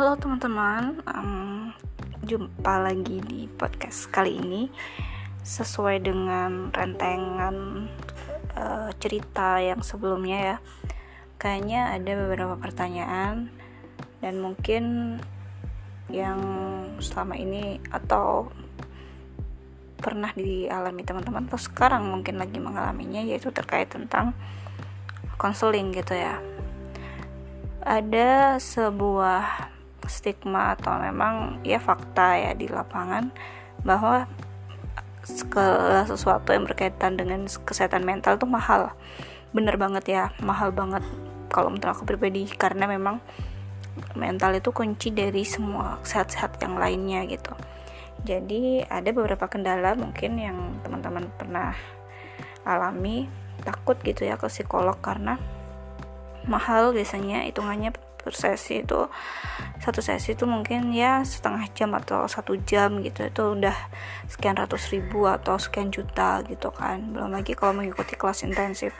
Halo teman-teman, um, jumpa lagi di podcast kali ini sesuai dengan rentengan uh, cerita yang sebelumnya ya. Kayaknya ada beberapa pertanyaan dan mungkin yang selama ini atau pernah dialami teman-teman atau sekarang mungkin lagi mengalaminya yaitu terkait tentang konseling gitu ya. Ada sebuah stigma atau memang ya fakta ya di lapangan bahwa segala sesuatu yang berkaitan dengan kesehatan mental tuh mahal. Bener banget ya mahal banget kalau menurut aku pribadi karena memang mental itu kunci dari semua sehat-sehat yang lainnya gitu. Jadi ada beberapa kendala mungkin yang teman-teman pernah alami. Takut gitu ya ke psikolog karena mahal biasanya hitungannya per sesi itu satu sesi itu mungkin ya setengah jam atau satu jam gitu. Itu udah sekian ratus ribu atau sekian juta gitu kan. Belum lagi kalau mengikuti kelas intensif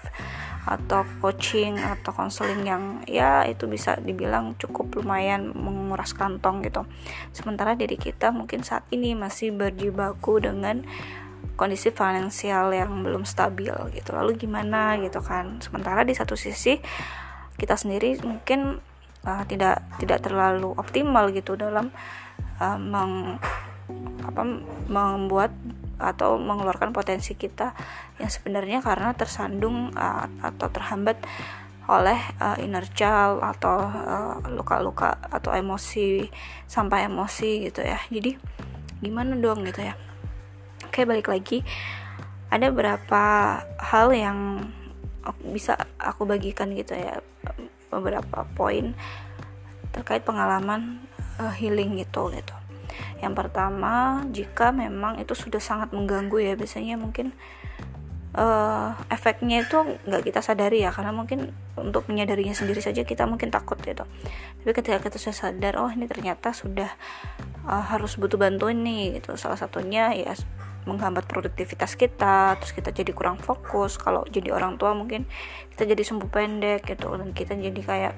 atau coaching atau konseling yang ya itu bisa dibilang cukup lumayan menguras kantong gitu. Sementara diri kita mungkin saat ini masih berjibaku dengan kondisi finansial yang belum stabil gitu. Lalu gimana gitu kan? Sementara di satu sisi kita sendiri mungkin uh, tidak tidak terlalu optimal gitu dalam uh, meng, apa, membuat atau mengeluarkan potensi kita yang sebenarnya karena tersandung uh, atau terhambat oleh uh, inner child atau luka-luka uh, atau emosi sampai emosi gitu ya. Jadi gimana dong gitu ya? Oke balik lagi. Ada beberapa hal yang bisa aku bagikan gitu ya beberapa poin terkait pengalaman uh, healing gitu gitu. Yang pertama jika memang itu sudah sangat mengganggu ya biasanya mungkin uh, efeknya itu nggak kita sadari ya karena mungkin untuk menyadarinya sendiri saja kita mungkin takut gitu. Tapi ketika kita sudah sadar oh ini ternyata sudah uh, harus butuh bantuan nih gitu. Salah satunya ya menghambat produktivitas kita terus kita jadi kurang fokus. Kalau jadi orang tua mungkin kita jadi sembuh pendek gitu dan kita jadi kayak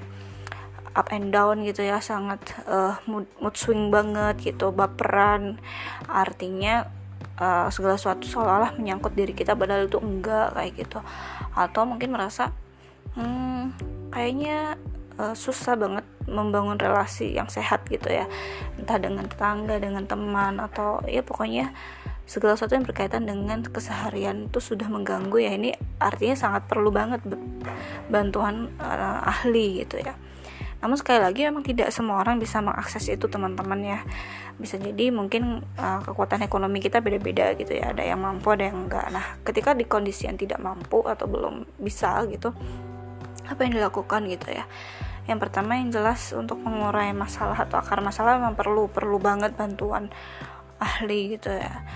up and down gitu ya sangat uh, mood, mood swing banget gitu baperan. Artinya uh, segala sesuatu seolah-olah menyangkut diri kita padahal itu enggak kayak gitu. Atau mungkin merasa hmm, kayaknya uh, susah banget membangun relasi yang sehat gitu ya. Entah dengan tetangga dengan teman atau ya pokoknya segala sesuatu yang berkaitan dengan keseharian itu sudah mengganggu ya. Ini artinya sangat perlu banget bantuan uh, ahli gitu ya. Namun sekali lagi memang tidak semua orang bisa mengakses itu teman-teman ya. Bisa jadi mungkin uh, kekuatan ekonomi kita beda-beda gitu ya. Ada yang mampu ada yang enggak. Nah ketika di kondisi yang tidak mampu atau belum bisa gitu apa yang dilakukan gitu ya? Yang pertama yang jelas untuk mengurai masalah atau akar masalah memang perlu perlu banget bantuan ahli gitu ya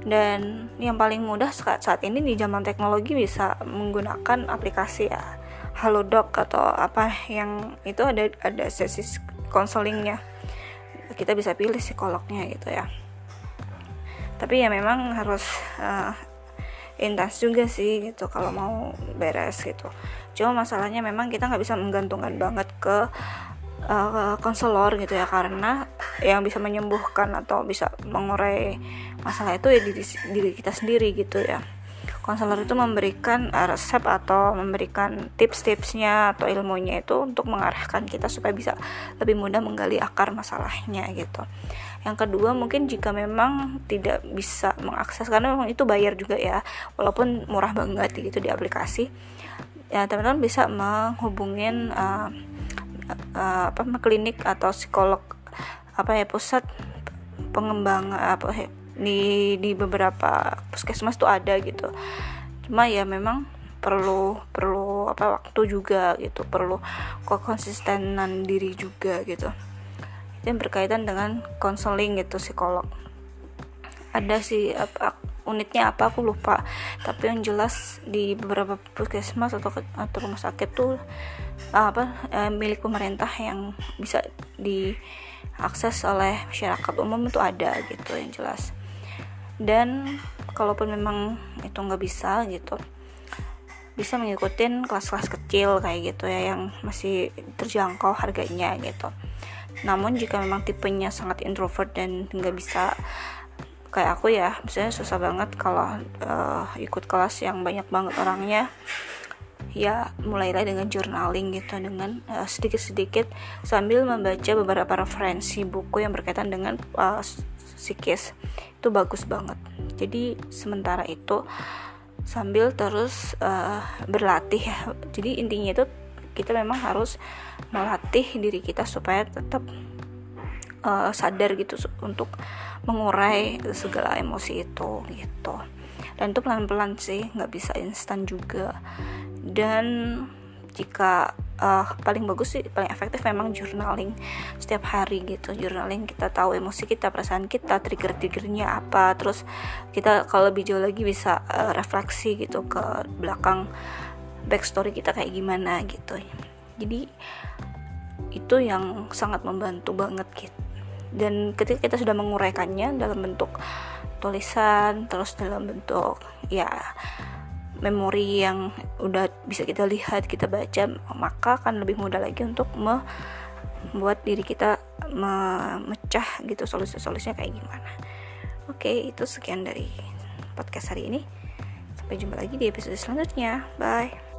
dan yang paling mudah saat, ini di zaman teknologi bisa menggunakan aplikasi ya halodoc atau apa yang itu ada ada sesi konselingnya. Kita bisa pilih psikolognya gitu ya. Tapi ya memang harus uh, intens juga sih gitu kalau mau beres gitu. Cuma masalahnya memang kita nggak bisa menggantungkan banget ke uh, konselor gitu ya karena yang bisa menyembuhkan atau bisa mengurai masalah itu ya diri, diri kita sendiri gitu ya. Konselor itu memberikan uh, resep atau memberikan tips-tipsnya atau ilmunya itu untuk mengarahkan kita supaya bisa lebih mudah menggali akar masalahnya gitu. Yang kedua mungkin jika memang tidak bisa mengakses karena memang itu bayar juga ya walaupun murah banget gitu di aplikasi ya teman-teman bisa menghubungin uh, uh, apa klinik atau psikolog apa ya pusat pengembang apa ya, di di beberapa puskesmas tuh ada gitu. Cuma ya memang perlu perlu apa waktu juga gitu perlu konsistenan diri juga gitu. Itu yang berkaitan dengan konseling gitu psikolog. Ada sih apa unitnya apa aku lupa. Tapi yang jelas di beberapa puskesmas atau atau rumah sakit tuh apa eh, milik pemerintah yang bisa diakses oleh masyarakat umum itu ada gitu yang jelas. Dan kalaupun memang itu nggak bisa gitu bisa mengikuti kelas-kelas kecil kayak gitu ya yang masih terjangkau harganya gitu. Namun jika memang tipenya sangat introvert dan nggak bisa kayak aku ya misalnya susah banget kalau uh, ikut kelas yang banyak banget orangnya. Ya mulailah dengan journaling gitu dengan sedikit sedikit-sedikit sambil membaca beberapa referensi buku yang berkaitan dengan uh, psikis. Itu bagus banget. Jadi sementara itu sambil terus uh, berlatih ya. Jadi intinya itu kita memang harus melatih diri kita supaya tetap uh, sadar gitu untuk mengurai segala emosi itu gitu. Dan itu pelan-pelan sih nggak bisa instan juga. Dan jika uh, paling bagus sih paling efektif memang journaling. Setiap hari gitu journaling kita tahu emosi kita perasaan kita trigger triggernya apa. Terus kita kalau lebih jauh lagi bisa uh, refleksi gitu ke belakang backstory kita kayak gimana gitu. Jadi itu yang sangat membantu banget gitu dan ketika kita sudah menguraikannya dalam bentuk tulisan terus dalam bentuk ya memori yang udah bisa kita lihat kita baca maka akan lebih mudah lagi untuk membuat diri kita memecah gitu solusi-solusinya kayak gimana. Oke itu sekian dari podcast hari ini. Sampai jumpa lagi di episode selanjutnya. Bye